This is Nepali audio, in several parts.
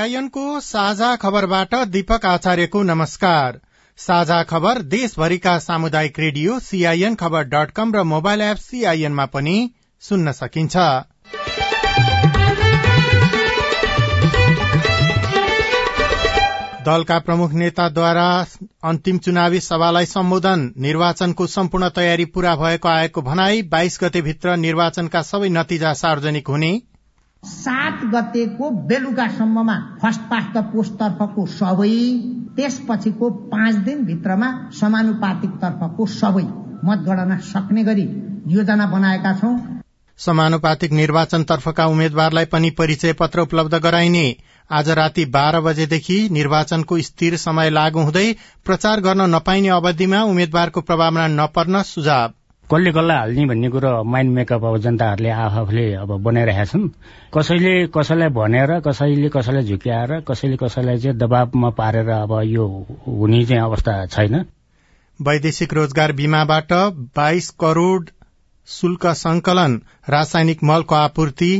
सीआईएनको साझा खबरबाट दीपक आचार्यको नमस्कार। साझा खबर देशभरिका सामुदायिक रेडियो सीआईएन खबर डट कम र मोबाइल एप सीआईएनमा पनि सुन्न सकिन्छ। दलका प्रमुख नेताद्वारा अन्तिम चुनावी सभालाई सम्बोधन निर्वाचनको सम्पूर्ण तयारी पूरा भएको आएको भनाई बाइस गते भित्र निर्वाचनका सबै नतिजा सार्वजनिक हुने सात गतेको बेलुकासम्ममा फर्स्ट पास्ट द पोस्ट तर्फको सबै त्यसपछिको पाँच दिनभित्रमा समानुपातिक तर्फको सबै मतगणना सक्ने गरी योजना बनाएका छौं। समानुपातिक निर्वाचन तर्फका उम्मेद्वारलाई पनि परिचय पत्र उपलब्ध गराइने। आज राति बाह्र बजेदेखि निर्वाचनको स्थिर समय लागू हुँदै प्रचार गर्न नपाइने अवधिमा उम्मेद्वारको प्रभावमा नपर्न सुझाव। कसले कसलाई हाल्ने भन्ने कुरो माइन्ड मेकअप अब जनताहरूले आफूले अब बनाइरहेका छन्। कसैले कसैलाई भनेर कसैले कसैलाई झुक्याएर कसैले कसैलाई चाहिँ दबावमा पारेर अब यो हुने चाहिँ अवस्था छैन। वैदेशिक रोजगार बीमाबाट बाइस करोड़ शुल्क संकलन रासायनिक मलको आपूर्ति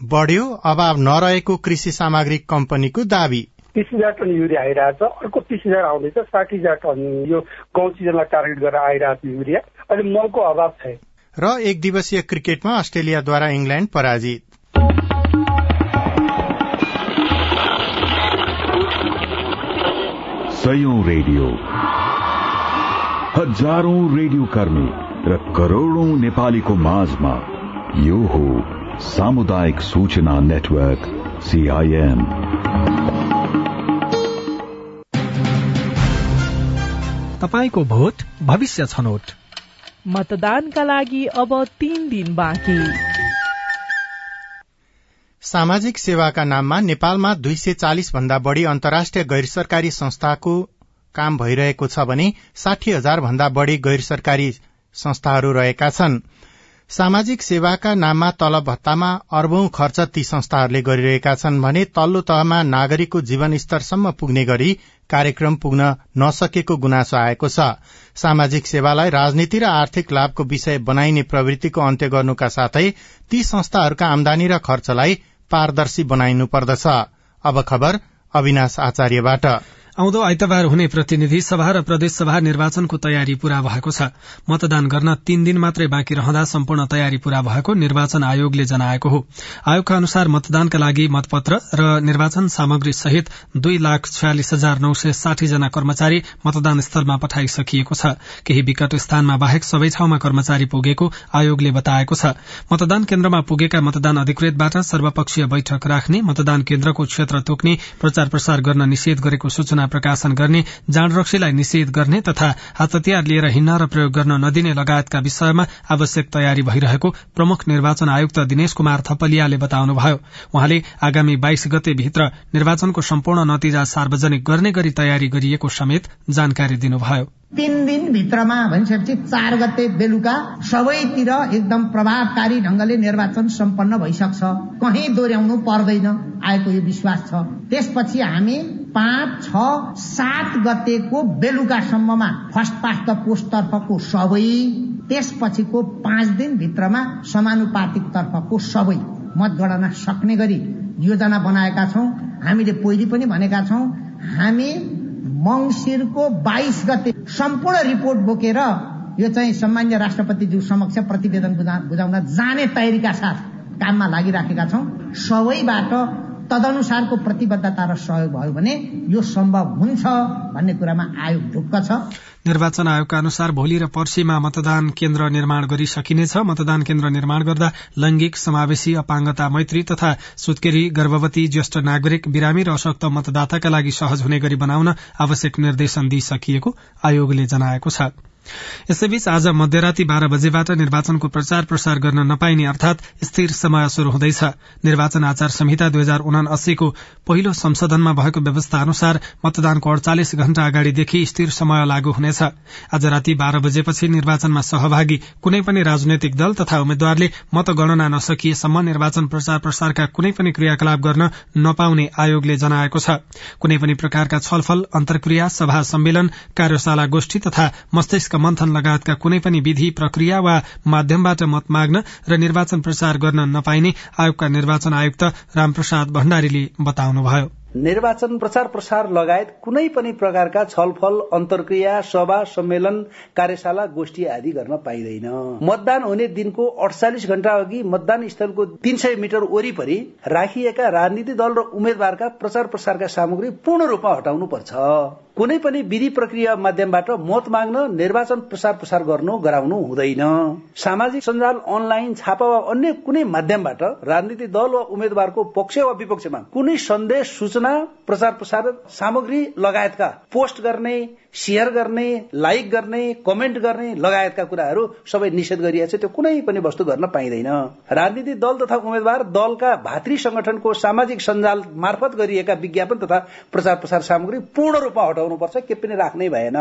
बढ़्यो अभाव नरहेको कृषि सामग्री कम्पनीको दावी। तिस हजार टन युरिया आइरहेछ अर्को तिस हजार आउँदैछ साठी हजार टन यो गाउँ सिजनलाई टार्गेट गरेर आइरहेको युरिया। अहिले मलको अभाव छ। र एक दिवसीय क्रिकेटमा अस्ट्रेलियाद्वारा इंग्ल्याण्ड पराजित। सयौं रेडियो। हजारौं रेडियो कर्मी र करोड़ौं नेपालीको माझमा यो हो सामुदायिक सूचना नेटवर्क सीआईएन तपाईँको भोट भविष्य छनौट। मतदानका लागि अब तीन दिन बाँकी। सामाजिक सेवाका नाममा नेपालमा दुई सय चालिस भन्दा बढ़ी अन्तर्राष्ट्रिय गैर सरकारी संस्थाको काम भइरहेको छ भने साठी हजार भन्दा बढ़ी गैर सरकारी संस्थाहरू रहेका छन्। सामाजिक सेवाका नाममा तलब भत्तामा अर्बौं खर्च ती संस्थाहरूले गरिरहेका छन् भने तल्लो तहमा नागरिकको जीवन स्तरसम्म पुग्ने गरी कार्यक्रम पुग्न नसकेको गुनासो आएको छ। सामाजिक सेवालाई राजनीति र आर्थिक लाभको विषय बनाइने प्रवृत्तिको अन्त्य गर्नुका साथै ती संस्थाहरूका आमदानी र खर्चलाई पारदर्शी बनाइनु पर्दछ आउँदो आइतबार हुने प्रतिनिधि सभा र प्रदेश सभा निर्वाचनको तयारी पूरा भएको छ। मतदान गर्न तीन दिन मात्रै बाँकी रहँदा सम्पूर्ण तयारी पूरा भएको निर्वाचन आयोगले जनाएको हो। आयोगका अनुसार मतदानका लागि मतपत्र र निर्वाचन सामग्री सहित दुई लाख छयालिस हजार नौ सय साठी जना कर्मचारी मतदान स्थलमा पठाइसकिएको छ। केही विकट स्थानमा बाहेक सबै ठाउँमा कर्मचारी पुगेको आयोगले बताएको छ। मतदान केन्द्रमा पुगेका मतदान अधिकृतबाट सर्वपक्षीय बैठक राख्ने मतदान केन्द्रको क्षेत्र तोक्ने प्रचार प्रसार गर्न निषेध गरेको सूचना प्रकाशन गर्ने जाँड रक्सीलाई निषेध गर्ने तथा हात हतियार लिएर हिँड्न र प्रयोग गर्न नदिने लगायतका विषयमा आवश्यक तयारी भइरहेको प्रमुख निर्वाचन आयुक्त दिनेश कुमार थपलियाले बताउनुभयो। उहाँले आगामी बाइस गते भित्र निर्वाचनको सम्पूर्ण नतिजा सार्वजनिक गर्ने गरी तयारी गरिएको समेत जानकारी दिनुभयो। तीन दिन भित्रमा भनिसकेपछि चार गते बेलुका सबैतिर एकदम प्रभावकारी ढंगले निर्वाचन सम्पन्न भइसक्छ। कहीँ दोहोऱ्याउनु पर्दैन आएको यो विश्वास छ। त्यसपछि हामी पाँच छ सात गतेको बेलुकासम्ममा फर्स्ट पास्ट द पोस्ट तर्फको सबै त्यसपछिको पाँच दिनभित्रमा समानुपातिक तर्फको सबै मतगणना सक्ने गरी योजना बनाएका छौं। हामीले पहिले पनि भनेका छौं हामी मंगिरको बाइस गते सम्पूर्ण रिपोर्ट बोकेर यो चाहिँ सामान्य राष्ट्रपतिज्यू समक्ष प्रतिवेदन बुझाउन जाने तयारीका साथ काममा लागिराखेका छौं। सबैबाट तदनुसारको प्रतिबद्धता र सहयोग भयो भने यो सम्भव हुन्छ भन्ने कुरामा आयोग ढुक्क छ। निर्वाचन आयोगका अनुसार भोलि र पर्सीमा मतदान केन्द्र निर्माण गरिसकिनेछ। मतदान केन्द्र निर्माण गर्दा लैंगिक समावेशी अपाङ्गता मैत्री तथा सुत्केरी गर्भवती ज्येष्ठ नागरिक बिरामी र अशक्त मतदाताका लागि सहज हुने गरी बनाउन आवश्यक निर्देशन दिइसकिएको आयोगले जनाएको छ। यसैबीच आज मध्यराती बाह्र बजेबाट निर्वाचनको प्रचार प्रसार गर्न नपाइने अर्थात स्थिर समय शुरू हुँदैछ। निर्वाचन आचार संहिता दुई हजार उनासीको पहिलो संशोधनमा भएको व्यवस्था अनुसार मतदानको अड़चालिस घण्टा अगाडिदेखि स्थिर समय लागू हुनेछ। आज राति बाह्र बजेपछि निर्वाचनमा सहभागी कुनै पनि राजनैतिक दल तथा उम्मेद्वारले मतगणना नसकिएसम्म निर्वाचन प्रचार प्रसारका कुनै पनि क्रियाकलाप गर्न नपाउने आयोगले जनाएको छ। कुनै पनि प्रकारका छलफल अन्तर्क्रिया सभा सम्मेलन कार्यशाला गोष्ठी तथा मस्तिष्क मन्थन लगायतका कुनै पनि विधि प्रक्रिया वा माध्यमबाट मत माग्न र निर्वाचन प्रचार गर्न नपाइने आयोगका निर्वाचन आयुक्त रामप्रसाद भण्डारीले बताउनुभयो। निर्वाचन प्रचार प्रसार लगायत कुनै पनि प्रकारका छलफल अन्तर्क्रिया सभा सम्मेलन कार्यशाला गोष्ठी आदि गर्न पाइँदैन। मतदान हुने दिनको अडचालिस घण्टा अघि मतदान स्थलको तीन सय मिटर वरिपरि राखिएका राजनीतिक दल र उम्मेद्वारका प्रचार प्रसारका सामग्री पूर्ण रूपमा हटाउनु पर्छ कुनै पनि विधि प्रक्रिया माध्यमबाट मत माग्न निर्वाचन प्रसार प्रसार गर्नु गराउनु हुँदैन। सामाजिक सञ्जाल अनलाइन छापा वा अन्य कुनै माध्यमबाट राजनीतिक दल वा उम्मेद्वारको पक्ष वा विपक्षमा कुनै सन्देश सूचना प्रचार प्रसार सामग्री लगायतका पोस्ट गर्ने सेयर गर्ने लाइक गर्ने कमेन्ट गर्ने लगायतका कुराहरू सबै निषेध गरिएको छ त्यो कुनै पनि वस्तु गर्न पाइँदैन। राजनीतिक दल तथा उम्मेद्वार दलका भातृ संगठनको सामाजिक सञ्जाल मार्फत गरिएका विज्ञापन तथा प्रचार प्रसार सामग्री पूर्ण रूपमा हटाउनुपर्छ के पनि राख्नै भएन।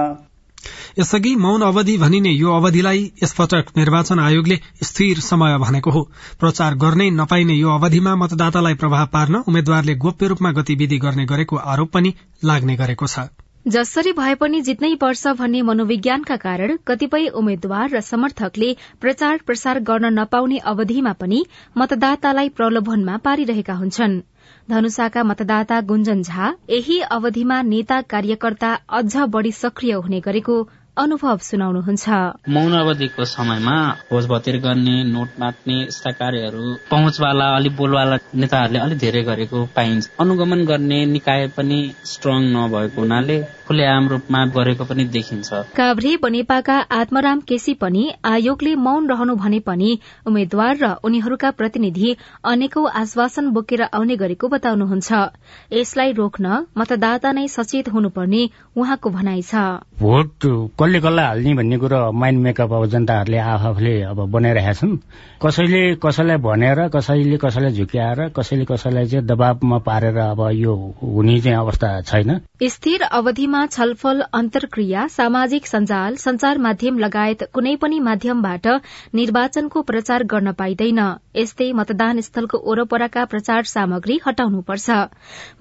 यसअघि मौन अवधि भनिने यो अवधिलाई यसपटक निर्वाचन आयोगले स्थिर समय भनेको हो। प्रचार गर्नै नपाइने यो अवधिमा मतदातालाई प्रभाव पार्न उम्मेद्वारले गोप्य रूपमा गतिविधि गर्ने गरेको आरोप पनि लाग्ने गरेको छ। जसरी भए पनि जित्नै पर्छ भन्ने मनोविज्ञानका कारण कतिपय उम्मेद्वार र समर्थकले प्रचार प्रसार गर्न नपाउने अवधिमा पनि मतदातालाई प्रलोभनमा पारिरहेका हुन्छन्। धनुषाका मतदाता गुञ्जन झा यही अवधिमा नेता कार्यकर्ता अझ बढ़ी सक्रिय हुने गरेको अनुभव सुनाउनुहुन्छ। मौन अवधिको समयमा भोज भतेर गर्ने नोट मात्ने यस्ता कार्यहरू पहुँचवाला अलिक बोलवाला नेताहरूले अलिक धेरै गरेको पाइन्छ। अनुगमन गर्ने निकाय पनि स्ट्रङ नभएको हुनाले खुलेआम रूपमा गरेको पनि देखिन्छ। काभ्रे बनेपाका आत्मराम केसी पनि आयोगले मौन रहनु भने पनि उम्मेद्वार र उनीहरूका प्रतिनिधि अनेकौं आश्वासन बोकेर आउने गरेको बताउनुहुन्छ। यसलाई रोक्न मतदाता नै सचेत हुनुपर्ने उहाँको भनाइ छ। भोट कसले कसलाई हाल्ने भन्ने कुरो माइन्ड मेकअप अब जनताहरूले आफूले अब बनाइरहेका छन्। कसैले कसैलाई भनेर कसैले कसैलाई झुक्याएर कसैले कसैलाई चाहिँ दबावमा पारेर अब यो हुने चाहिँ अवस्था छैन। स्थिर अवधिमा छलफल अन्तर्क्रिया सामाजिक सञ्जाल संचार माध्यम लगायत कुनै पनि माध्यमबाट निर्वाचनको प्रचार गर्न पाइँदैन। यस्तै मतदान स्थलको ओरपरका प्रचार सामग्री हटाउनुपर्छ।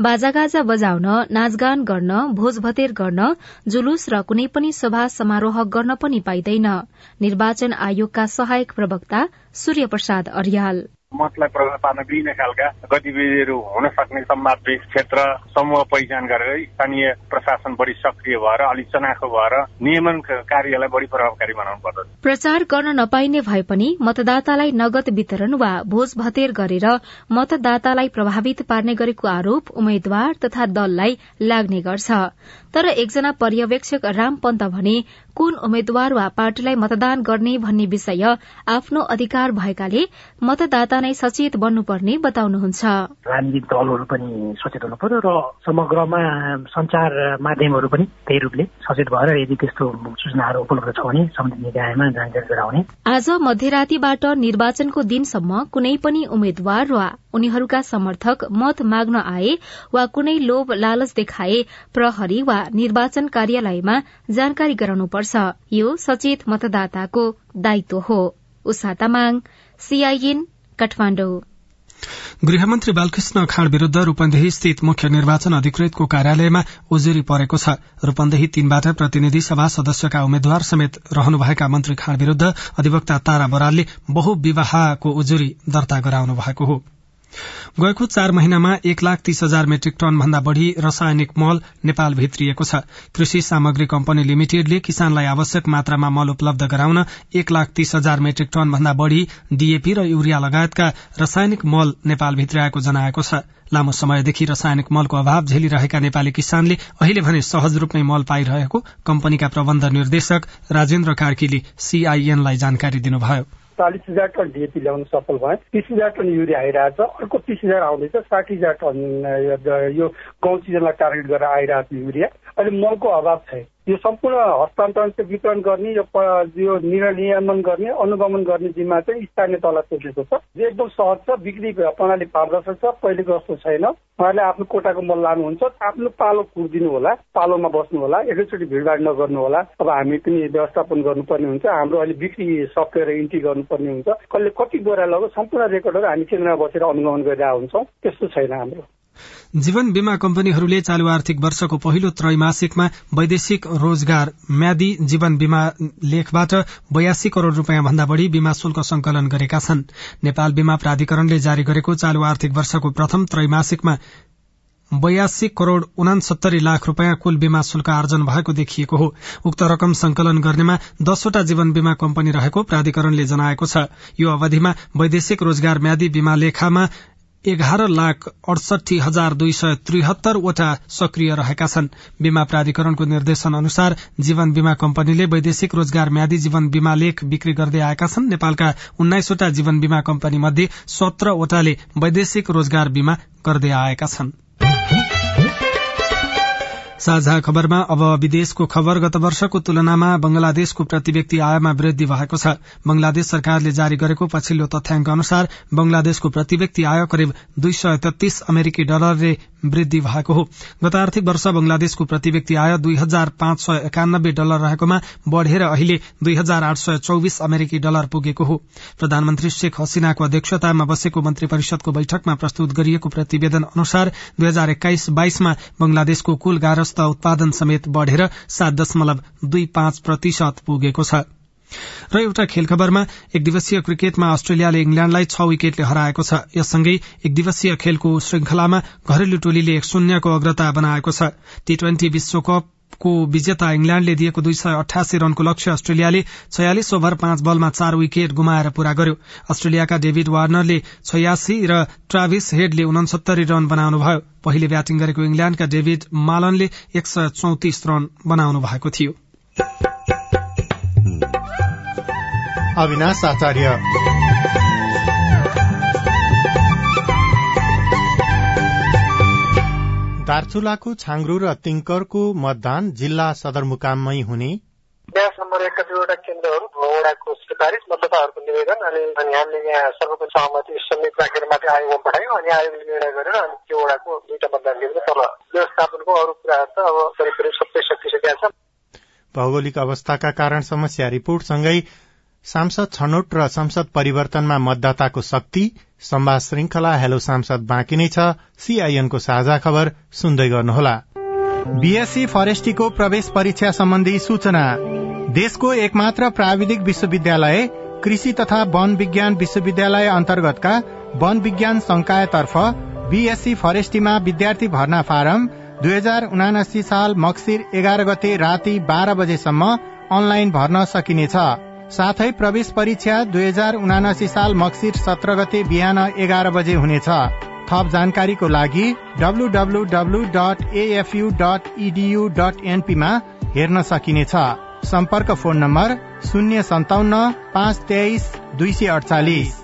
बाजागाजा बजाउन नाचगान गर्न भोज भतेर गर्न जुलुस र कुनै पनि सभा समारोह गर्न पनि पाइँदैन। निर्वाचन आयोगका सहायक प्रवक्ता सूर्य प्रसाद अर्याल। मतलाई प्रभाव पार्न दिइने खालका गतिविधिहरू हुन सक्ने सम्भावित क्षेत्र समूह पहिचान गरेर स्थानीय प्रशासन बढी सक्रिय भएर अलिक चनाखो भएर नियमन कार्यलाई बढी प्रभावकारी बनाउनु पर्दछ। प्रचार गर्न नपाइने भए पनि मतदातालाई नगद वितरण वा भोज भतेर गरेर मतदातालाई प्रभावित पार्ने गरेको आरोप उम्मेद्वार तथा दललाई लाग्ने गर्छ। तर एकजना पर्यवेक्षक राम पन्त भने कुन उम्मेद्वार वा पार्टीलाई मतदान गर्ने भन्ने विषय आफ्नो अधिकार भएकाले मतदाता नै सचेत बन्नुपर्ने बताउनुहुन्छ। राजनीतिक दलहरू पनि सचेत हुनु पर्यो र समग्रमा संचार माध्यमहरू पनि त्यही रूपले सचेत भएर यदि त्यस्तो सूचनाहरू उपलब्ध छ भने सम्बन्धित निकायमा जानकारी गराउने। आज मध्यरातीबाट निर्वाचनको दिनसम्म कुनै पनि उम्मेद्वार वा उनीहरूका समर्थक मत माग्न आए वा कुनै लोभ लालच देखाए प्रहरी वा निर्वाचन कार्यालयमा जानकारी गराउनुपर्छ। यो सचेत मतदाताको दायित्व हो। गृहमन्त्री बालकृष्ण खाँड विरूद्ध रूपन्देही स्थित मुख्य निर्वाचन अधिकृतको कार्यालयमा उजुरी परेको छ। रूपन्देही तीनबाट प्रतिनिधि सभा सदस्यका उम्मेद्वार समेत रहनुभएका मन्त्री खाँड विरूद्ध अधिवक्ता तारा बरालले बहुविवाहको उजुरी दर्ता गराउनु भएको हो। गएको चार महिनामा एक लाख तीस हजार मेट्रिक टन भन्दा बढ़ी रासायनिक मल नेपाल भित्रिएको छ। कृषि सामग्री कम्पनी लिमिटेडले किसानलाई आवश्यक मात्रामा मल उपलब्ध गराउन एक लाख तीस हजार मेट्रिक टन भन्दा बढ़ी डीएपी र युरिया लगायतका रासायनिक मल नेपाल भित्राएको जनाएको छ। लामो समयदेखि रासायनिक मलको अभाव झेलिरहेका नेपाली किसानले अहिले भने सहज रूपमै मल पाइरहेको कम्पनीका प्रबन्ध निर्देशक राजेन्द्र कार्कीले सीआईएनलाई जानकारी दिनुभयो। चालिस हजार टन डिएपी ल्याउन सफल भयो तिस हजार टन युरिया आइरहेछ अर्को तिस हजार आउँदैछ साठी हजार टन यो गाउँ सिजनलाई टार्गेट गरेर आइरहेको युरिया। अहिले मलको अभाव छ यो सम्पूर्ण हस्तान्तरण चाहिँ वितरण गर्ने यो यो नियमन गर्ने अनुगमन गर्ने जिम्मा चाहिँ स्थानीय तल सोचेको छ। यो एकदम सहज छ बिक्री प्रणाली पारदर्शक छ पहिलेको जस्तो छैन। उहाँले आफ्नो कोटाको मल लानुहुन्छ आफ्नो पालो कुर्दिनु होला पालोमा बस्नु होला एकैचोटि भिडभाड नगर्नु होला। अब हामी पनि व्यवस्थापन गर्नुपर्ने हुन्छ हाम्रो अहिले बिक्री सफ्टवेयर इन्ट्री गर्नुपर्ने हुन्छ। कसले कति बोरा लग्यो सम्पूर्ण रेकर्डहरू हामी केन्द्रमा बसेर अनुगमन गरिरहेको हुन्छौँ त्यस्तो छैन हाम्रो। जीवन बीमा कम्पनीहरूले चालू आर्थिक वर्षको पहिलो त्रैमासिकमा वैदेशिक रोजगार म्यादी जीवन बीमा लेखबाट बयासी करोड़ रूपियाँ भन्दा बढ़ी बीमा शुल्क संकलन गरेका छन्। नेपाल बीमा प्राधिकरणले जारी गरेको चालू आर्थिक वर्षको प्रथम त्रैमासिकमा बयासी करोड़ उनासत्तरी लाख रूपियाँ कुल बीमा शुल्क आर्जन भएको देखिएको हो। उक्त रकम संकलन गर्नेमा दसवटा जीवन बीमा कम्पनी रहेको प्राधिकरणले जनाएको छ। यो अवधिमा वैदेशिक रोजगार म्यादी बीमा लेखामा एघार लाख अडसठी हजार दुई सय त्रिहत्तरवटा सक्रिय रहेका छन्। बीमा प्राधिकरणको निर्देशन अनुसार जीवन बीमा कम्पनीले वैदेशिक रोजगार म्यादी जीवन बीमा लेख बिक्री गर्दै आएका छन्। नेपालका उन्नाइसवटा जीवन बीमा कम्पनी मध्ये सत्रवटाले वैदेशिक रोजगार बीमा गर्दै आएका छनृ। साझा खबरमा अब विदेशको खबर गत वर्षको तुलनामा बंगलादेशको प्रति व्यक्ति आयमा वृद्धि भएको छ। बंगलादेश सरकारले जारी गरेको पछिल्लो तथ्याङ्क अनुसार बंगलादेशको प्रति व्यक्ति आय करिब दुई सय तेत्तीस अमेरिकी डलरले वृद्धि भएको हो। गत आर्थिक वर्ष बंगलादेशको प्रति व्यक्ति आय दुई हजार पाँच सय एकानब्बे डलर रहेकोमा बढ़ेर अहिले दुई हजार आठ सय चौविस अमेरिकी डलर पुगेको हो। प्रधानमन्त्री शेख हसिनाको अध्यक्षतामा बसेको मन्त्री परिषदको बैठकमा प्रस्तुत गरिएको प्रतिवेदन अनुसार दुई हजार एक्काइस बाइसमा बंगलादेशको कुल गारस्थ उत्पादन समेत बढ़ेर सात दशमलव दुई पाँच प्रतिशत पुगेको छ। र एउटा खेल खबरमा एक दिवसीय क्रिकेटमा अस्ट्रेलियाले इंग्ल्याण्डलाई छ विकेटले हराएको छ। यससँगै एक दिवसीय खेलको श्रृंखलामा घरेलु टोलीले एक शून्यको अग्रता बनाएको छ। टी ट्वेन्टी विश्वकप को विजेता इंग्ल्याण्डले दिएको दुई सय अठासी रनको लक्ष्य अस्ट्रेलियाले छयालिस ओभर पाँच बलमा चार विकेट गुमाएर पूरा गर्यो। अस्ट्रेलियाका डेभिड वार्नरले छयासी र ट्राभिस हेडले उनसत्तरी रन बनाउनुभयो। पहिले ब्याटिङ गरेको इंग्ल्याण्डका डेभिड मालनले एक सय चौतिस रन बनाउनु भएको थियो। दार्चुलाको छाङ्रु र तिङ्करको मतदान जिल्ला सदरमुकाममै हुने। ब्यास नम्बर एकका दुईवटा केन्द्रहरू वडाको सिफारिस मतदाताहरूको निवेदन अनि अनि हामीले यहाँ सर्वोच्च सहमति समेत राखेर माथि आयोगमा पठायौँ अनि आयोगले निर्णय गरेर अनि त्यो वडाको दुईटा मतदान केन्द्र तल। व्यवस्थापनको अरू कुराहरू त अब करिब करिब सबै सकिसकेका छ भौगोलिक अवस्थाका कारण समस्या रिपोर्टसँगै सांसद छनौट र संसद परिवर्तनमा मतदाताको शक्ति संवाद श्रृंखला हेलो सांसद बाँकी नै छ। सीआईएनको साझा खबर सुन्दै गर्नुहोला। बीएससी फरेस्टीको प्रवेश परीक्षा सम्बन्धी सूचना। देशको एकमात्र प्राविधिक विश्वविद्यालय कृषि तथा वन विज्ञान विश्वविद्यालय अन्तर्गतका वन विज्ञान संकायतर्फ बीएससी फरेस्टीमा विद्यार्थी भर्ना फारम दुई हजार उनासी साल मक्सिर एघार गते राति बाह्र बजेसम्म अनलाइन भर्न सकिनेछ। साथै प्रवेश परीक्षा दुई हजार उनासी साल मक्सिर सत्र गते बिहान एघार बजे हुनेछ। थप जानकारीको लागि डट एनपीमा हेर्न सकिनेछ। सम्पर्क फोन नम्बर शून्य सन्ताउन्न पाँच तेइस दुई सय अडचालिस।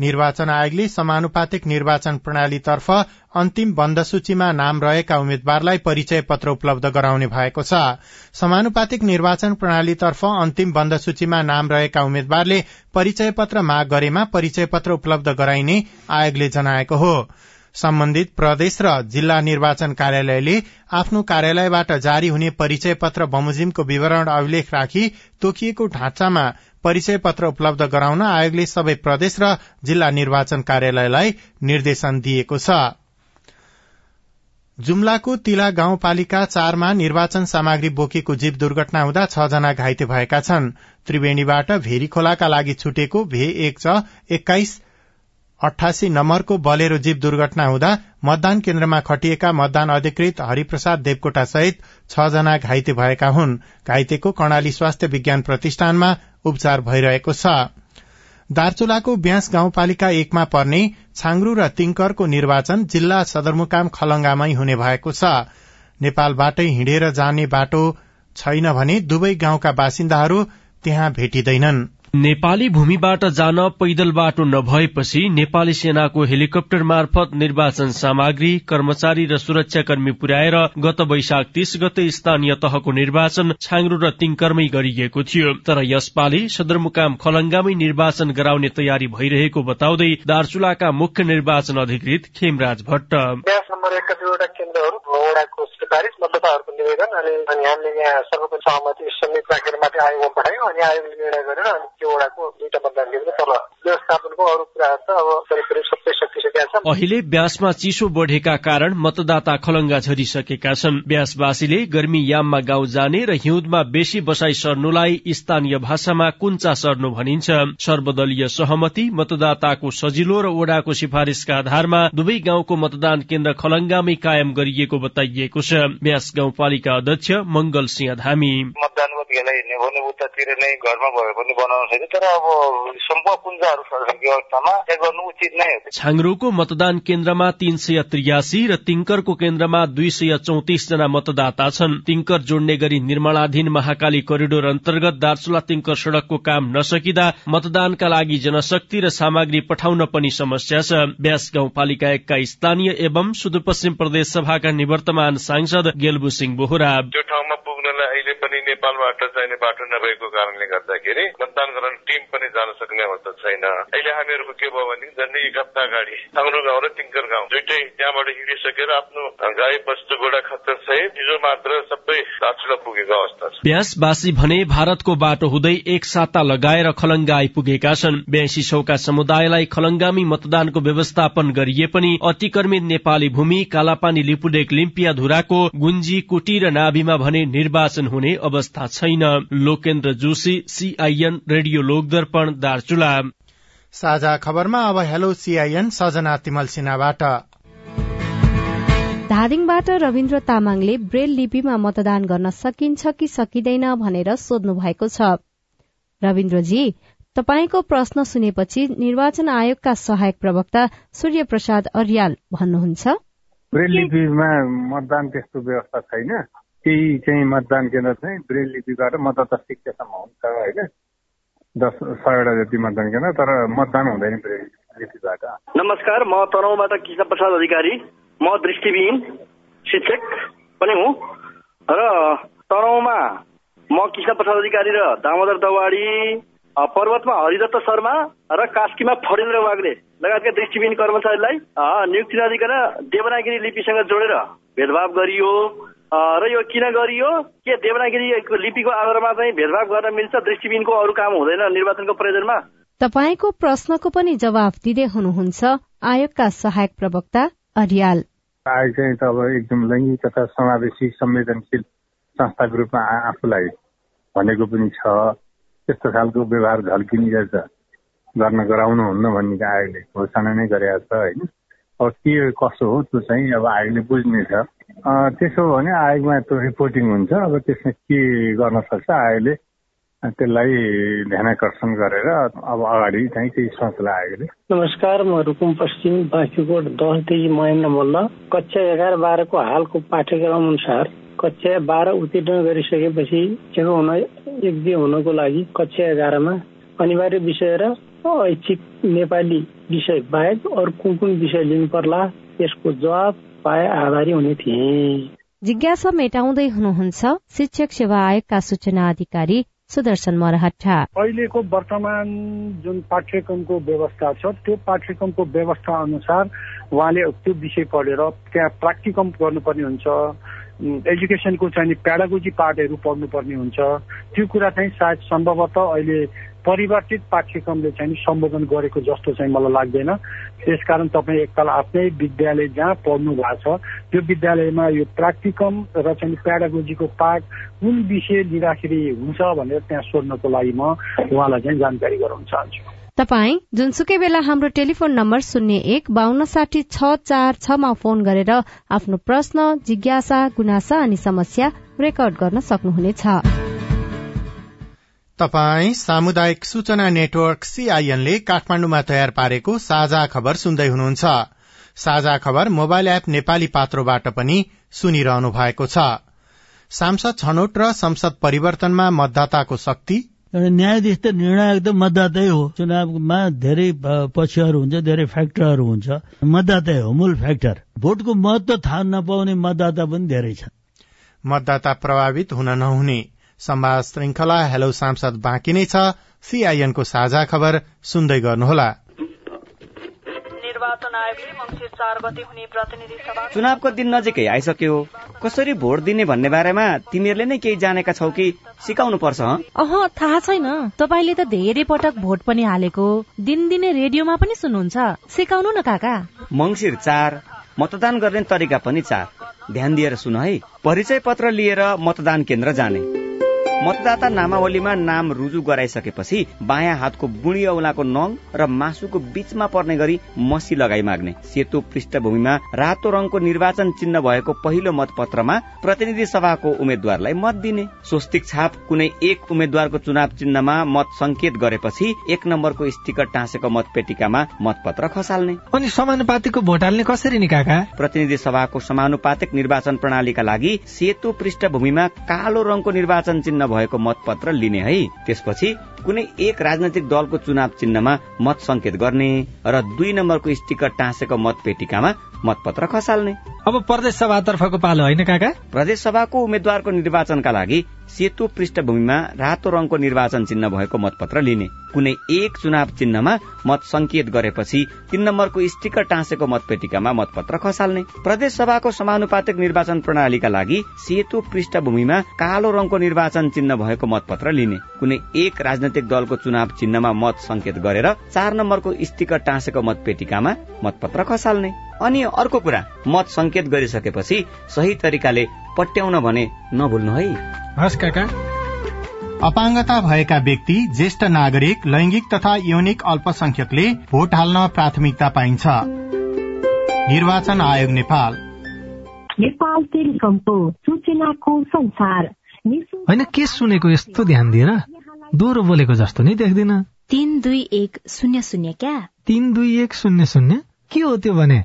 निर्वाचन आयोगले समानुपातिक निर्वाचन प्रणालीतर्फ अन्तिम बन्द सूचीमा नाम रहेका उम्मेद्वारलाई परिचय पत्र उपलब्ध गराउने भएको छ। समानुपातिक निर्वाचन प्रणालीतर्फ अन्तिम बन्द सूचीमा नाम रहेका उम्मेद्वारले परिचय पत्र माग गरेमा परिचय पत्र उपलब्ध गराइने आयोगले जनाएको हो। सम्बन्धित प्रदेश र जिल्ला निर्वाचन कार्यालयले आफ्नो कार्यालयबाट जारी हुने परिचय पत्र बमोजिमको विवरण अभिलेख राखी तोकिएको ढाँचामा परिचय पत्र उपलब्ध गराउन आयोगले सबै प्रदेश र जिल्ला निर्वाचन कार्यालयलाई निर्देशन दिएको छ। जुम्लाको तिला गाउँपालिका चारमा निर्वाचन सामग्री बोकेको जीव दुर्घटना हुँदा छ जना घाइते भएका छन्। त्रिवेणीबाट भेरी खोलाका लागि छुटेको भे एक छ एक्काइस अठासी नम्बरको बलेरो जीव दुर्घटना हुँदा मतदान केन्द्रमा खटिएका मतदान अधिकृत हरिप्रसाद देवकोटा सहित छ जना घाइते भएका हुन्। घाइतेको कर्णाली स्वास्थ्य विज्ञान प्रतिष्ठानमा उपचार भइरहेको छ। दार्चुलाको ब्यास गाउँपालिका एकमा पर्ने छाङ्रू र तिङकरको निर्वाचन जिल्ला सदरमुकाम खलंगामै हुने भएको छ। नेपालबाटै हिँडेर जाने बाटो छैन भने दुवै गाउँका बासिन्दाहरू त्यहाँ भेटिँदैनन्। नेपाली भूमिबाट जान पैदल बाटो नभएपछि नेपाली सेनाको हेलिकप्टर मार्फत निर्वाचन सामग्री कर्मचारी र सुरक्षाकर्मी पुर्याएर गत वैशाख तीस गते स्थानीय तहको निर्वाचन छाङ्रू र तिङकरमै गरिएको थियो। तर यसपालि सदरमुकाम खलंगामै निर्वाचन गराउने तयारी भइरहेको बताउँदै दार्चुलाका मुख्य निर्वाचन अधिकृत खेमराज भट्ट। निवेदन अनि हामीले यहाँ सर्वोच्च सहमति समेत राखेर माथि आयोगमा पठायौँ अनि आयोगले निर्णय गरेर त्यो वडाको दुईटा मतदान केन्द्र तल व्यवस्थापनको अरू कुराहरू त अब करिब करिब सबै सकिसकेका छन्। अहिले ब्यासमा चिसो बढेका कारण मतदाता खलंगा झरिसकेका छन्। ब्यासवासीले गर्मी याममा गाउँ जाने र हिउँदमा बेसी बसाई सर्नुलाई स्थानीय भाषामा कुञ्चा सर्नु भनिन्छ। सर्वदलीय सहमति मतदाताको सजिलो र ओडाको सिफारिसका आधारमा दुवै गाउँको मतदान केन्द्र खलंगामै कायम गरिएको बताइएको छ। ब्यास गाउँपालिका अध्यक्ष मंगल सिंह धामी। मतदान हिँड्ने भने उतातिर नै घरमा भए पनि बनाउन सक्यो तर अब सम्पूर्ण कुञ्जाहरू व्यवस्थामा गर्नु उचित नै हो। छाङ्रोको मतदान केन्द्रमा तीन सय त्रियासी र तिङ्करको केन्द्रमा दुई सय चौतिस जना मतदाता छन्। तिङ्कर जोड्ने गरी निर्माणाधीन महाकाली करिडोर अन्तर्गत दार्चुला तिङ्कर सड़कको काम नसकिँदा मतदानका लागि जनशक्ति र सामग्री पठाउन पनि समस्या छ। ब्यास गाउँपालिका एकका स्थानीय एवं सुदूरपश्चिम प्रदेश सभाका निवर्तमान सांसद गेलबु सिंह बोहरा। त्यो ठाउँमा पनि नेपालबाट चाहिने बाटो नभएको कारणले गर्दाखेरि मतदान गराउने टिम पनि जान सक्ने अवस्था छैन। अहिले हामीहरूको के भयो भने झन्डै एक हप्ता अगाडि साङ्रो गाउँ र तिङ्कर गाउँ दुइटै त्यहाँबाट हिँडिसकेर आफ्नो गाई बस्तु गोडा खच्चर सहित हिजो मात्र सबै दार्चुला पुगेको अवस्था छ। ब्यासवासी भने भारतको बाटो हुँदै एक साता लगाएर खलंगा आइपुगेका छन्। ब्यासी सौका समुदायलाई खलंगामी मतदानको व्यवस्थापन गरिए पनि अतिक्रमित नेपाली भूमि कालापानी लिपुडेक लिम्पिया धुराको गुन्जी कुटी र नाभिमा भने निर्वाचन हुने अवस्था छैन। Lokendra Joshi CIN radio Lokdarpan Darchula. साझा खबरमा अब हेलो सीआईएन सजना तिमल सिन्हाबाट। धादिङबाट रविन्द्र तामाङले ब्रेल लिपिमा मतदान गर्न सकिन्छ कि सकिँदैन भनेर सोध्नु भएको छ। रविन्द्रजी तपाईँको प्रश्न सुनेपछि निर्वाचन आयोगका सहायक प्रवक्ता सूर्य प्रसाद अर्याल भन्नुहुन्छ। ब्रेल लिपिमा मतदान त्यस्तो व्यवस्था छैन। केही चाहिँ मतदान केन्द्र चाहिँ ब्रेल लिपिबाट मतदाता शिक्षासम्म हुन्छ होइन दस सयवटा जति मतदान केन्द्र तर मतदान हुँदैन ब्रेल लिपिबाट। नमस्कार म तनहुबाट किशन प्रसाद अधिकारी। म दृष्टिविहीन शिक्षक पनि हुँ। र तनहुमा म किशन प्रसाद अधिकारी र दामोदर दवाडी पर्वतमा हरिदत्त शर्मा र कास्कीमा फडेन्द्र वाग्ले लगायतका दृष्टिविहीन कर्मचारीलाई नियुक्ति नदिकन देवनागिरी लिपिसँग जोडेर भेदभाव गरियो। र यो किन गरियो? के देवनागिरी लिपिको आधारमा चाहिँ भेदभाव गर्न मिल्छ? दृष्टिविहीनको अरू काम हुँदैन निर्वाचनको प्रयोजनमा? तपाईँको प्रश्नको पनि जवाफ दिँदै हुनुहुन्छ आयोगका सहायक प्रवक्ता अरियाल आयोग चाहिँ त अब एकदम लैङ्गिक तथा समावेशी संवेदनशील संस्थाको रूपमा आफूलाई भनेको पनि छ। त्यस्तो खालको व्यवहार झल्किने गर्छ। गर्न गराउनुहुन्न भन्ने आयोगले घोषणा नै गरेका छ होइन? अब के कसो हो त्यो चाहिँ अब आयोगले बुझ्नेछ। त्यसो भने आयोगमा त्यो रिपोर्टिङ हुन्छ। अब त्यसमा के गर्न सक्छ? आयोगले त्यसलाई ध्यानकर्षण गरेर अब अगाडि चाहिँ केही सोच्ला आयोगले नमस्कार म रुकुम पश्चिम बाँकीकोट दसदेखि महेन्द्र मल्ल। कक्षा एघार बाह्रको हालको पाठ्यक्रम अनुसार कक्षा बाह्र उत्तीर्ण गरिसकेपछि एक हुन एक दुई हुनको लागि कक्षा एघारमा अनिवार्य विषय र ऐच्छिक नेपाली विषय बाहेक अरू कुन कुन विषय लिनु पर्ला यसको जवाब पाए आभारी हुने थिए। जिज्ञासा मेटाउँदै हुनुहुन्छ शिक्षक सेवा आयोगका सूचना अधिकारी सुदर्शन मरहट्टा। अहिलेको वर्तमान जुन पाठ्यक्रमको व्यवस्था छ त्यो पाठ्यक्रमको व्यवस्था अनुसार उहाँले त्यो विषय पढेर त्यहाँ प्र्याक्टिकम गर्नुपर्ने हुन्छ। एजुकेसनको चाहिँ प्याडागोजी पार्टहरू पढ्नुपर्ने हुन्छ। त्यो कुरा चाहिँ सायद सम्भवतः अहिले परिवर्तित पाठ्यक्रमले चाहिँ सम्बोधन गरेको जस्तो चाहिँ मलाई लाग्दैन। त्यसकारण तपाईँ एकताल आफ्नै विद्यालय जहाँ पढ्नु भएको छ त्यो विद्यालयमा यो प्राक्टिकम र चाहिँ प्याडागोजीको पाठ कुन विषय लिँदाखेरि हुन्छ भनेर त्यहाँ सोध्नको लागि म उहाँलाई चाहिँ जानकारी गराउन चाहन्छु। तपाई जुनसुकै बेला हाम्रो टेलिफोन नम्बर शून्य एक बान्न साठी छ चार छमा फोन गरेर आफ्नो प्रश्न जिज्ञासा गुनासा अनि समस्या रेकर्ड गर्न सक्नुहुनेछ। तपाई सामुदायिक सूचना नेटवर्क सीआईएनले काठमाण्डुमा तयार पारेको साझा खबर सुन्दै हुनुहुन्छ। साझा खबर मोबाइल एप नेपाली पात्रोबाट पनि सुनिरहनु भएको छ। सांसद छनौट र संसद परिवर्तनमा मतदाताको शक्ति? न्यायाधीश त निर्णायक त मतदातै हो। चुनावमा धेरै पक्षहरू हुन्छ धेरै फ्याक्टरहरू हुन्छ। मतदातै हो मूल फ्याक्टर। भोटको महत्व थाहा नपाउने मतदाता पनि धेरै छन्। मतदाता प्रभावित हुन नहुने। संवाद श्रृंखला हेलो सांसद बाँकी नै छ। सीआईएनको साझा खबर सुन्दै गर्नुहोला। चुनावको दिन नजिकै आइसक्यो कसरी भोट दिने भन्ने बारेमा तिमीहरूले नै केही जानेका छौ कि सिकाउनु पर्छ अह थाहा छैन। तपाईँले त धेरै पटक भोट पनि हालेको दिनदिनै रेडियोमा पनि सुन्नुहुन्छ। सिकाउनु न काका। मङ्सिर चार मतदान गर्ने तरिका पनि चार। ध्यान दिएर सुन है। परिचय पत्र लिएर मतदान केन्द्र जाने। मतदाता नामावलीमा नाम रुजु गराइसकेपछि बायाँ हातको बुढी औलाको नङ र मासुको बीचमा पर्ने गरी मसी लगाई माग्ने। सेतो पृष्ठभूमिमा रातो रङको निर्वाचन चिन्ह भएको पहिलो मतपत्रमा प्रतिनिधि सभाको उम्मेद्वारलाई मत दिने। स्वस्तिक छाप कुनै एक उम्मेद्वारको चुनाव चिन्हमा मत संकेत गरेपछि एक नम्बरको स्टिकर टाँसेको मतपेटिकामा मतपत्र खसाल्ने। अनि समानुपातिकको भोट हाल्ने कसरी नि काका? प्रतिनिधि सभाको समानुपातिक निर्वाचन प्रणालीका लागि सेतो पृष्ठभूमिमा कालो रङको निर्वाचन चिन्ह भएको मतपत्र लिने है। त्यसपछि कुनै एक राजनैतिक दलको चुनाव चिन्हमा मत संकेत गर्ने र दुई नम्बरको स्टिकर टाँसेको मतपेटिकामा मतपत्र खसाल्ने। अब प्रदेश सभातर्फको पालो होइन काका? प्रदेश सभाको उम्मेद्वारको निर्वाचनका लागि सेतो पृष्ठभूमिमा रातो रङको निर्वाचन चिन्ह भएको मतपत्र लिने। कुनै एक चुनाव चिन्हमा मत संकेत गरेपछि तीन नम्बरको स्टिकर टाँसेको मतपेटिकामा मतपत्र खसाल्ने। प्रदेश सभाको समानुपातिक निर्वाचन प्रणालीका लागि सेतो पृष्ठभूमिमा कालो रङको निर्वाचन चिन्ह भएको मतपत्र लिने। कुनै एक राजनैतिक दलको चुनाव चिन्हमा मत संकेत गरेर चार नम्बरको स्टिकर टाँसेको मतपेटिकामा मतपत्र खसाल्ने। अनि अर्को कुरा मत संकेत गरिसकेपछि सही तरिकाले पट्याउन भने नभुल्नु है। हस् काका। अपाङ्गता भएका व्यक्ति ज्येष्ठ नागरिक लैंगिक तथा यौनिक अल्पसंख्यकले भोट हाल्न प्राथमिकता पाइन्छ। निर्वाचन आयोग नेपाल। नेपाल टेलिकमको सूचनाको संसार। होइन के सुनेको यस्तो ध्यान दिएर दोहोरो बोलेको जस्तो नै देख्दिन। तीन दुई एक शून्य शून्य क्या? तीन दुई एक शून्य शून्य? के हो त्यो भने?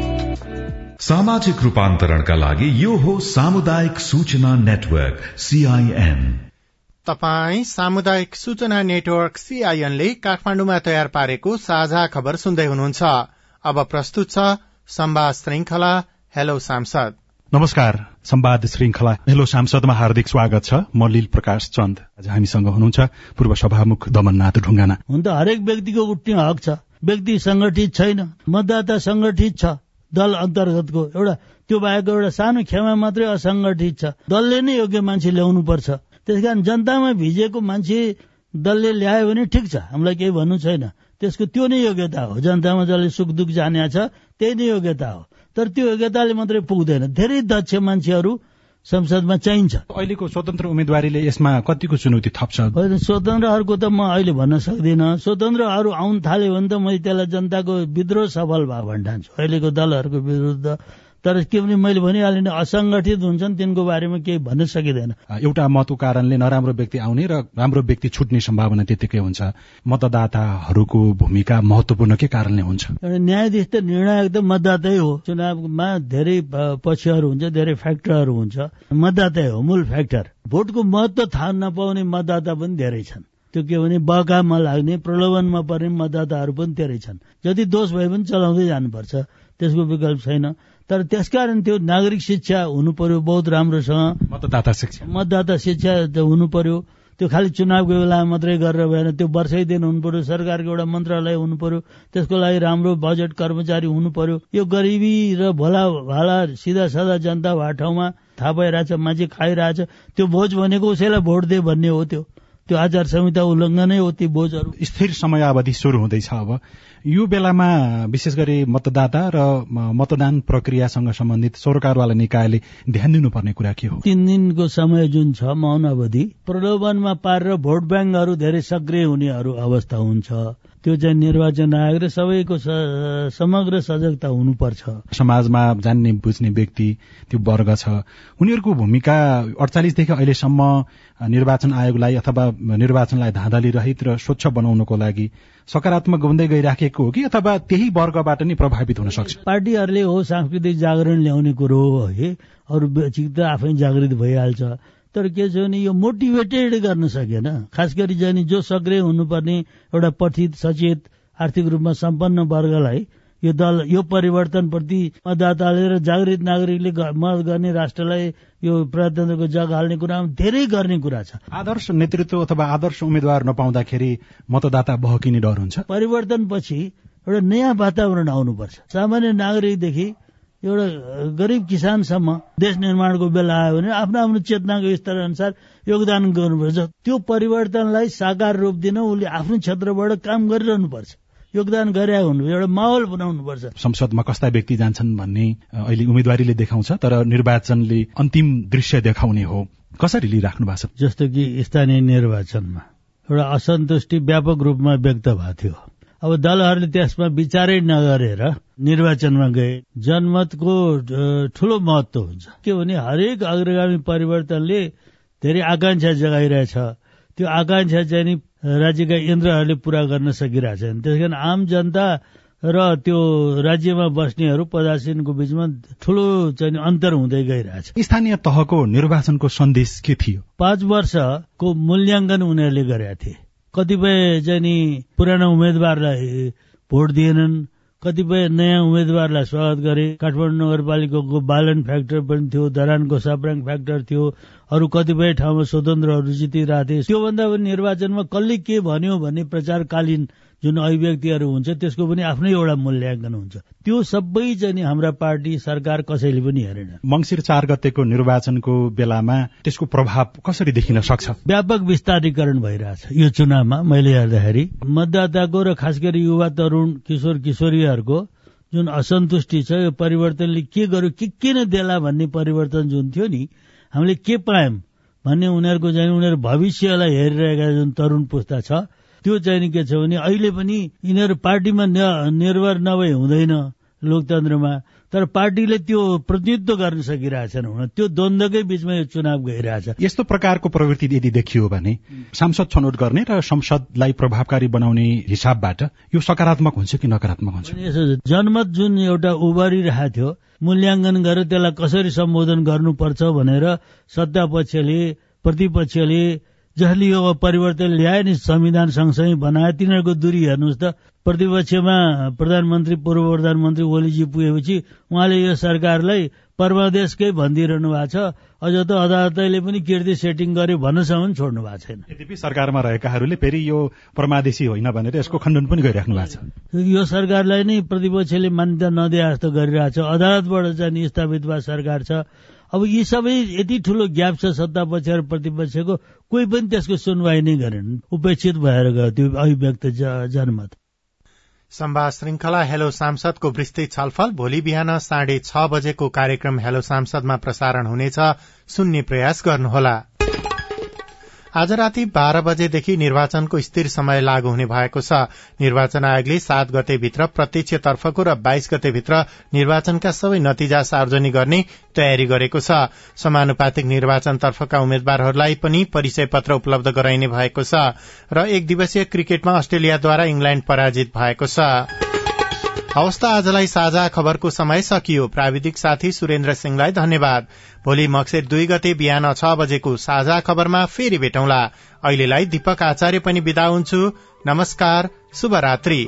सामाजिक रूपान्तरणका लागि यो हो सामुदायिक सूचना नेटवर्क सीआईएन तपाई सामुदायिक सूचना नेटवर्क सीआईएनले काठमाण्डुमा तयार पारेको साझा खबर सुन्दै हुनुहुन्छ। अब प्रस्तुत छ संवाद श्रृंखला हेलो सांसद। नमस्कार संवाद श्रृंखला हेलो सांसदमा हार्दिक स्वागत छ। म लील प्रकाश चन्द। आज हामीसँग हुनुहुन्छ पूर्व सभामुख दमननाथ ढुङ्गाना। हुन त हरेक व्यक्तिको उठ्ने हक छ। व्यक्ति संगठित छैन मतदाता संगठित छ। दल अन्तर्गतको एउटा त्यो बाहेक एउटा सानो खेमा मात्रै असंगठित छ। दलले नै योग्य मान्छे ल्याउनु पर्छ त्यसकारण जनतामा भिजेको मान्छे दलले ल्यायो भने ठिक छ। हामीलाई केही भन्नु छैन। त्यसको त्यो नै योग्यता हो। जनतामा जसले सुख दुख जाने छ त्यही नै योग्यता हो। तर त्यो योग्यताले मात्रै पुग्दैन। धेरै दक्ष मान्छेहरू संसदमा चाहिन्छ। अहिलेको स्वतन्त्र उम्मेदवारीले यसमा कतिको चुनौती थप्छ? स्वतन्त्रहरूको त म अहिले भन्न सक्दिनँ। स्वतन्त्रहरू आउन थाल्यो भने त मैले त्यसलाई जनताको विद्रोह सफल भयो भन्न ठान्छु। अहिलेको दलहरूको विरुद्ध तर के भने मैले भनिहालेँ असङ्गठित हुन्छन् तिनको बारेमा केही भन्न सकिँदैन। एउटा मतको कारणले नराम्रो व्यक्ति आउने र राम्रो व्यक्ति छुट्ने सम्भावना त्यतिकै हुन्छ। मतदाताहरूको भूमिका महत्वपूर्ण के कारणले हुन्छ? न्यायाधीश त निर्णायक त मतदातै हो। चुनावमा धेरै पक्षहरू हुन्छ धेरै फ्याक्टरहरू हुन्छ। मतदातै हो मूल फ्याक्टर। भोटको महत्व थाहा नपाउने मतदाता पनि धेरै छन्। त्यो के भने बहकामा लाग्ने प्रलोभनमा पर्ने मतदाताहरू पनि धेरै छन्। जति दोष भए पनि चलाउँदै जानुपर्छ। त्यसको विकल्प छैन। तर त्यसकारण त्यो नागरिक शिक्षा हुनु पर्यो बहुत राम्रोसँग। मतदाता शिक्षा। मतदाता शिक्षा हुनु पर्यो त्यो खालि चुनावको बेला मात्रै गरेर भएन त्यो वर्षै दिन हुनु पर्यो सरकारको एउटा मन्त्रालय हुनु पर्यो त्यसको लागि राम्रो बजेट कर्मचारी हुनु पर्यो यो गरिबी र भोला भाला सिधा सादा जनता भए ठाउँमा थाहा भइरहेछ मान्छे खाइरहेछ। त्यो भोज भनेको उसैलाई भोट दे भन्ने हो त्यो। त्यो आचार संहिता उल्लङ्घनै हो ती बोझहरू स्थिर समयावधि सुरु हुँदैछ अब। यो बेलामा विशेष गरी मतदाता र मतदान प्रक्रियासँग सम्बन्धित सरकारवाला निकायले ध्यान दिनुपर्ने कुरा के हो? तीन दिनको समय जुन छ मौन अवधि प्रलोभनमा पारेर भोट ब्याङ्कहरू धेरै सक्रिय हुनेहरू अवस्था हुन्छ। त्यो चाहिँ निर्वाचन आयोग र सबैको समग्र सजगता हुनुपर्छ। समाजमा जान्ने बुझ्ने व्यक्ति त्यो वर्ग छ। उनीहरूको भूमिका अडचालिसदेखि अहिलेसम्म निर्वाचन आयोगलाई अथवा निर्वाचनलाई धाँधली रहित र स्वच्छ बनाउनको लागि सकारात्मक हुँदै गइराखेको हो कि अथवा त्यही वर्गबाट नै प्रभावित हुन सक्छ? पार्टीहरूले हो सांस्कृतिक जागरण ल्याउने कुरो हो है। अरू त आफै जागृत भइहाल्छ। तर के छ भने यो मोटिभेटेड गर्न सकेन। खास गरी जाने जो सक्रिय हुनुपर्ने एउटा पठित सचेत आर्थिक रूपमा सम्पन्न वर्गलाई यो दल यो परिवर्तनप्रति मतदाताले र जागृत नागरिकले मत गर्ने राष्ट्रलाई यो प्रजातन्त्रको जग हाल्ने कुरामा धेरै गर्ने कुरा छ। आदर्श नेतृत्व अथवा आदर्श उम्मेद्वार नपाउँदाखेरि मतदाता बहकिने डर हुन्छ? परिवर्तनपछि एउटा नयाँ वातावरण आउनुपर्छ। सामान्य नागरिकदेखि एउटा गरिब किसानसम्म देश निर्माणको बेला आयो भने आफ्नो आफ्नो चेतनाको स्तर अनुसार योगदान गर्नुपर्छ। त्यो परिवर्तनलाई साकार रूप दिन उसले आफ्नो क्षेत्रबाट काम गरिरहनुपर्छ। योगदान गरे हुनु एउटा माहौल बनाउनुपर्छ। संसदमा कस्ता व्यक्ति जान्छन् भन्ने अहिले उम्मेदवारीले देखाउँछ तर निर्वाचनले अन्तिम दृश्य देखाउने हो। कसरी लिइराख्नु भएको छ? जस्तो कि स्थानीय निर्वाचनमा एउटा असन्तुष्टि व्यापक रूपमा व्यक्त भएको थियो। अब दलहरूले त्यसमा विचारै नगरेर निर्वाचनमा गए। जनमतको ठुलो महत्व हुन्छ। के भने हरेक अग्रगामी परिवर्तनले धेरै आकांक्षा जगाइरहेछ। त्यो आकांक्षा चाहिँ नि राज्यका इन्द्रहरूले पूरा गर्न सकिरहेछन् त्यस कारण आम जनता र त्यो राज्यमा बस्नेहरू पदासीनको बीचमा ठुलो चाहिँ अन्तर हुँदै गइरहेछ। स्थानीय तहको निर्वाचनको सन्देश के थियो? पाँच वर्षको मूल्याङ्कन उनीहरूले गरेका थिए। कतिपय चाहिँ नि पुरानो उम्मेद्वारलाई भोट दिएनन् कतिपय नयाँ उम्मेद्वारलाई स्वागत गरे। काठमाडौँ नगरपालिकाको बालन फ्याक्टर पनि थियो धरानको साप्राङ फ्याक्टर थियो अरू कतिपय ठाउँमा स्वतन्त्रहरू जितिरहेको थिए। त्योभन्दा पनि निर्वाचनमा कसले के भन्यो भन्ने प्रचारकालीन जुन अभिव्यक्तिहरू हुन्छ त्यसको पनि आफ्नै एउटा मूल्याङ्कन हुन्छ। त्यो सबै चाहिँ नि हाम्रा पार्टी सरकार कसैले पनि हेरेन। मङ्सिर चार गतेको निर्वाचनको बेलामा त्यसको प्रभाव कसरी देखिन सक्छ? व्यापक विस्तारीकरण भइरहेछ। यो चुनावमा मैले हेर्दाखेरि मतदाताको र खास गरी युवा तरुण किशोर किशोरीहरूको जुन असन्तुष्टि छ यो परिवर्तनले के गर्यो के किन देला भन्ने परिवर्तन जुन थियो नि हामीले के पायौँ भन्ने उनीहरूको चाहिँ उनीहरू भविष्यलाई हेरिरहेका जुन तरुण पुस्ता छ त्यो चाहिँ के छ भने अहिले पनि यिनीहरू पार्टीमा निर्भर नभए हुँदैन लोकतन्त्रमा तर पार्टीले त्यो प्रतिनिधित्व गर्न सकिरहेछन् हुन। त्यो द्वन्द्वकै बीचमा यो चुनाव गइरहेछ। यस्तो प्रकारको प्रवृत्ति यदि देखियो भने सांसद छनौट गर्ने र संसदलाई प्रभावकारी बनाउने हिसाबबाट यो सकारात्मक हुन्छ कि नकारात्मक हुन्छ? जनमत जुन एउटा उभरिरहेको थियो मूल्याङ्कन गरेर त्यसलाई कसरी सम्बोधन गर्नुपर्छ भनेर सत्ता पक्षले प्रतिपक्षले जसले यो परिवर्तन ल्याए नि संविधान सँगसँगै बनाए तिनीहरूको दूरी हेर्नुहोस् त। प्रतिपक्षमा प्रधानमन्त्री पूर्व प्रधानमन्त्री ओलीजी पुगेपछि उहाँले यो सरकारलाई परमादेशकै भनिदिइरहनु भएको छ। अझ त अदालतले पनि कीर्ति सेटिङ गर्यो भन्नसम्म छोड्नु भएको छैन। यद्यपि सरकारमा रहेकाहरूले फेरि यो परमादेशी होइन भनेर यसको खण्डन पनि गरिराख्नु भएको छ। यो सरकारलाई नै प्रतिपक्षले मान्यता नदिए जस्तो गरिरहेको छ। अदालतबाट चाहिँ स्थापित भएको सरकार छ। अब यी सबै यति ठुलो ग्याप छ सत्ता पक्ष र प्रतिपक्षको कोही पनि त्यसको सुनवाई नै गरेन। उपेक्षित भएर गयो त्यो अभिव्यक्त जनमत। संवाद श्रृंखला हेलो सांसदको विस्तृत छलफल भोलि बिहान साढे छ बजेको कार्यक्रम हेलो सांसदमा प्रसारण हुनेछ। सुन्ने प्रयास गर्नुहोला। आज राति बाह्र बजेदेखि निर्वाचनको स्थिर समय लागू हुने भएको छ। निर्वाचन आयोगले सात गतेभित्र प्रत्यक्षतर्फको र बाइस गतेभित्र निर्वाचनका सबै नतिजा सार्वजनिक गर्ने तयारी गरेको छ। समानुपातिक निर्वाचनतर्फका उम्मेद्वारहरूलाई पनि परिचय पत्र उपलब्ध गराइने भएको छ र एक दिवसीय क्रिकेटमा अस्ट्रेलियाद्वारा इंग्ल्याण्ड पराजित भएको छ। हवस् आजलाई साझा खबरको समय सकियो। प्राविधिक साथी सुरेन्द्र सिंहलाई धन्यवाद। भोलि मक्सेर दुई गते बिहान छ बजेको साझा खबरमा फेरि भेटौँला। अहिलेलाई दीपक आचार्य पनि विदा हुन्छु। नमस्कार शुभरात्री।